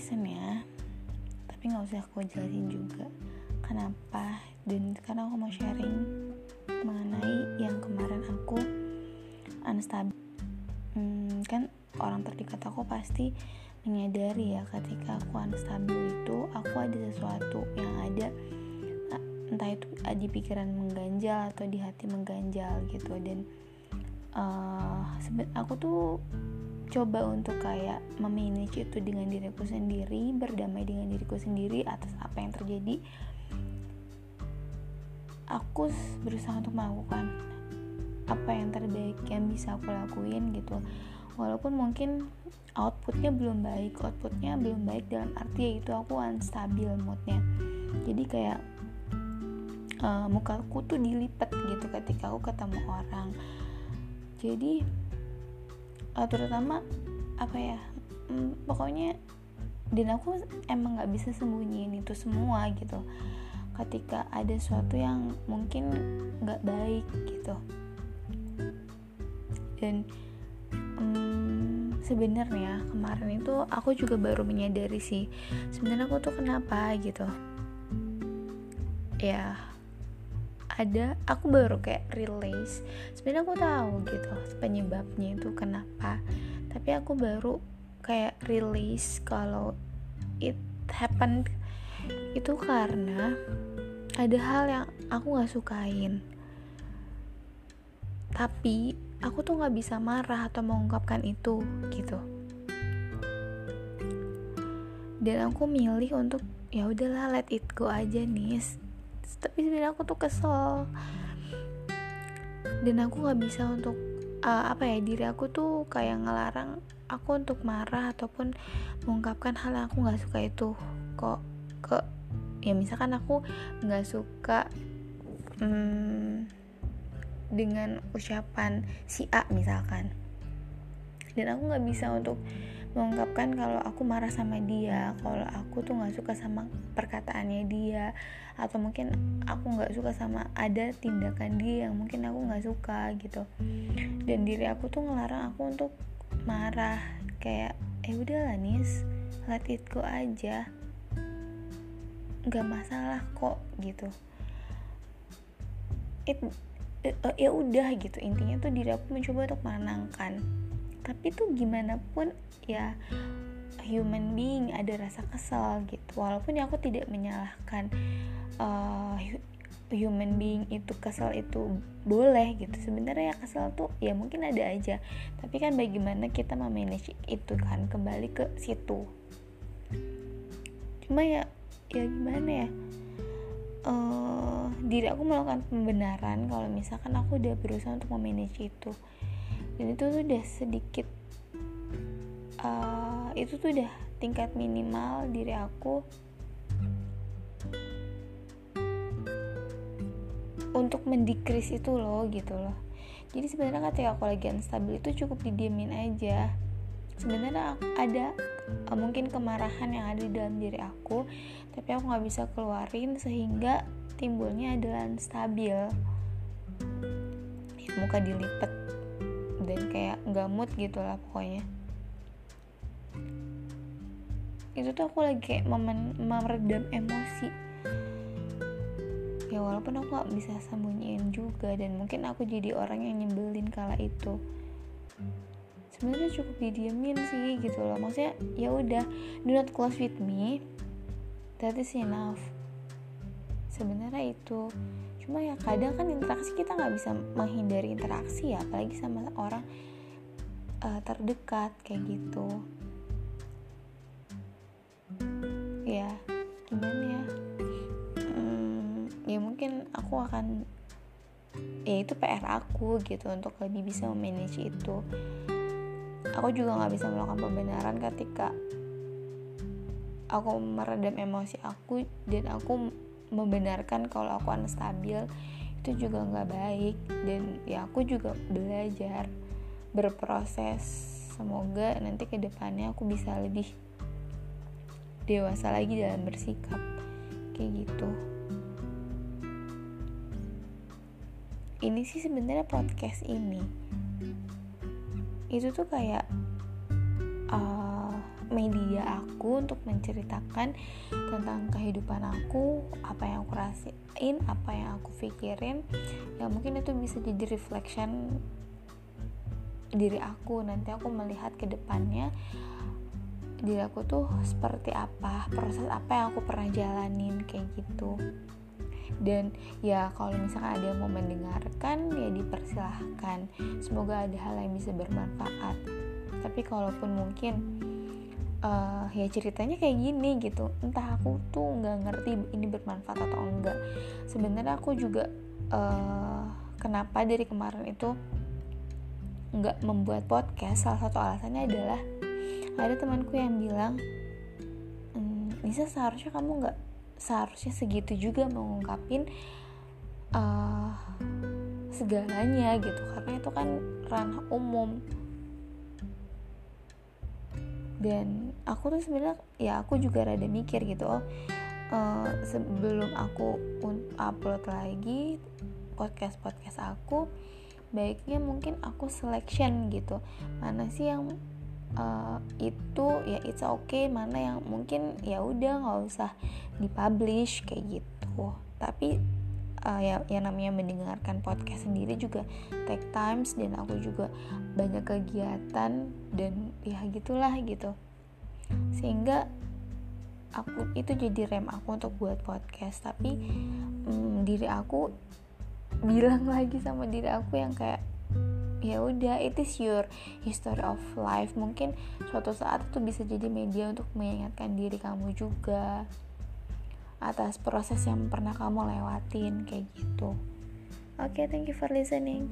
sebenarnya tapi nggak usah aku jelasin juga kenapa dan sekarang aku mau sharing mengenai yang kemarin aku unstable. Hmm, kan orang terdekat aku pasti menyadari ya ketika aku unstable itu aku ada sesuatu yang ada entah itu di pikiran mengganjal atau di hati mengganjal gitu. Dan uh, aku tuh coba untuk kayak memanage itu dengan diriku sendiri berdamai dengan diriku sendiri atas apa yang terjadi aku berusaha untuk melakukan apa yang terbaik yang bisa aku lakuin gitu. Walaupun mungkin outputnya belum baik outputnya belum baik dalam arti yaitu aku unstabil moodnya. Jadi kayak uh, mukaku tuh dilipat gitu ketika aku ketemu orang. Jadi uh, terutama apa ya hmm, pokoknya dan aku emang nggak bisa sembunyiin itu semua gitu. Ketika ada sesuatu yang mungkin nggak baik gitu. Dan um, sebenarnya kemarin itu aku juga baru menyadari sih sebenarnya aku tuh kenapa gitu. Ya ada aku baru kayak realize sebenarnya aku tahu gitu penyebabnya itu kenapa tapi aku baru kayak realize kalau it happened itu karena ada hal yang aku nggak sukain. Tapi aku tuh nggak bisa marah atau mengungkapkan itu gitu. Dan aku milih untuk ya udahlah let it go aja nih tapi sebenarnya aku tuh kesel. Dan aku nggak bisa untuk uh, apa ya diri aku tuh kayak ngelarang aku untuk marah ataupun mengungkapkan hal yang aku nggak suka itu. Kok ke ya misalkan aku nggak suka hmm, dengan ucapan si A misalkan. Dan aku nggak bisa untuk mengungkapkan kalau aku marah sama dia kalau aku tuh nggak suka sama perkataannya dia atau mungkin aku nggak suka sama ada tindakan dia yang mungkin aku nggak suka gitu. Dan diri aku tuh ngelarang aku untuk marah kayak eh udahlah nis let it go aja. Nggak masalah kok gitu. It, it, uh, ya udah gitu. Intinya tuh diri aku mencoba untuk menenangkan tapi tuh gimana pun ya human being ada rasa kesal gitu. Walaupun ya aku tidak menyalahkan uh, human being itu kesal itu boleh gitu. Sebenarnya ya kesal tuh ya mungkin ada aja. Tapi kan bagaimana kita memanage itu kan kembali ke situ. Cuma ya ya gimana ya uh, diri aku melakukan pembenaran kalau misalkan aku udah berusaha untuk memanage itu dan itu tuh udah sedikit uh, itu tuh udah tingkat minimal diri aku. Untuk mendikris itu loh gitu loh. Jadi sebenarnya ketika aku lagi unstable itu cukup didiemin aja. Sebenarnya ada uh, mungkin kemarahan yang ada di dalam diri aku tapi aku nggak bisa keluarin sehingga timbulnya adalah ya, muka dilipat dan kayak nggak mood gitu lah pokoknya. Itu tuh aku lagi kayak memen meredam emosi. Ya walaupun aku gak bisa sembunyiin juga dan mungkin aku jadi orang yang nyebelin kala itu. Sebenarnya cukup didiemin sih gitu loh. Maksudnya ya udah do not close with me. That is enough sebenarnya itu. Cuma ya kadang kan interaksi kita nggak bisa menghindari interaksi ya apalagi sama orang uh, terdekat kayak gitu. Ya gimana ya hmm, ya mungkin aku akan ya itu PR aku gitu untuk lebih bisa memanage itu. Aku juga nggak bisa melakukan pembenaran ketika aku meredam emosi aku dan aku membenarkan kalau aku unstabil itu juga nggak baik. Dan ya aku juga belajar berproses. Semoga nanti ke depannya aku bisa lebih dewasa lagi dalam bersikap. Kayak gitu. Ini sih sebenarnya podcast ini. Itu tuh kayak uh, media aku untuk menceritakan tentang kehidupan aku apa yang aku rasain apa yang aku pikirin. Ya mungkin itu bisa jadi reflection diri aku. Nanti aku melihat ke depannya diri aku tuh seperti apa proses apa yang aku pernah jalanin kayak gitu. Dan ya kalau misalkan ada yang mau mendengarkan ya dipersilahkan. Semoga ada hal yang bisa bermanfaat. Tapi kalaupun mungkin uh, ya ceritanya kayak gini gitu. Entah aku tuh nggak ngerti ini bermanfaat atau enggak. Sebenarnya aku juga uh, kenapa dari kemarin itu nggak membuat podcast salah satu alasannya adalah ada temanku yang bilang hmm, Nisa seharusnya kamu nggak seharusnya segitu juga mengungkapin uh, segalanya gitu. Karena itu kan ranah umum. Dan aku tuh sebenarnya ya aku juga rada mikir gitu oh uh, sebelum aku upload lagi podcast podcast aku baiknya mungkin aku selection gitu. Mana sih yang uh, itu ya it's okay. Mana yang mungkin ya udah nggak usah dipublish kayak gitu. Tapi uh, ya yang namanya mendengarkan podcast sendiri juga take times dan aku juga banyak kegiatan dan ya gitulah gitu sehingga aku itu jadi rem aku untuk buat podcast. Tapi um, diri aku bilang lagi sama diri aku yang kayak ya udah it is your history of life. Mungkin suatu saat itu bisa jadi media untuk mengingatkan diri kamu juga atas proses yang pernah kamu lewatin kayak gitu. Oke okay, thank you for listening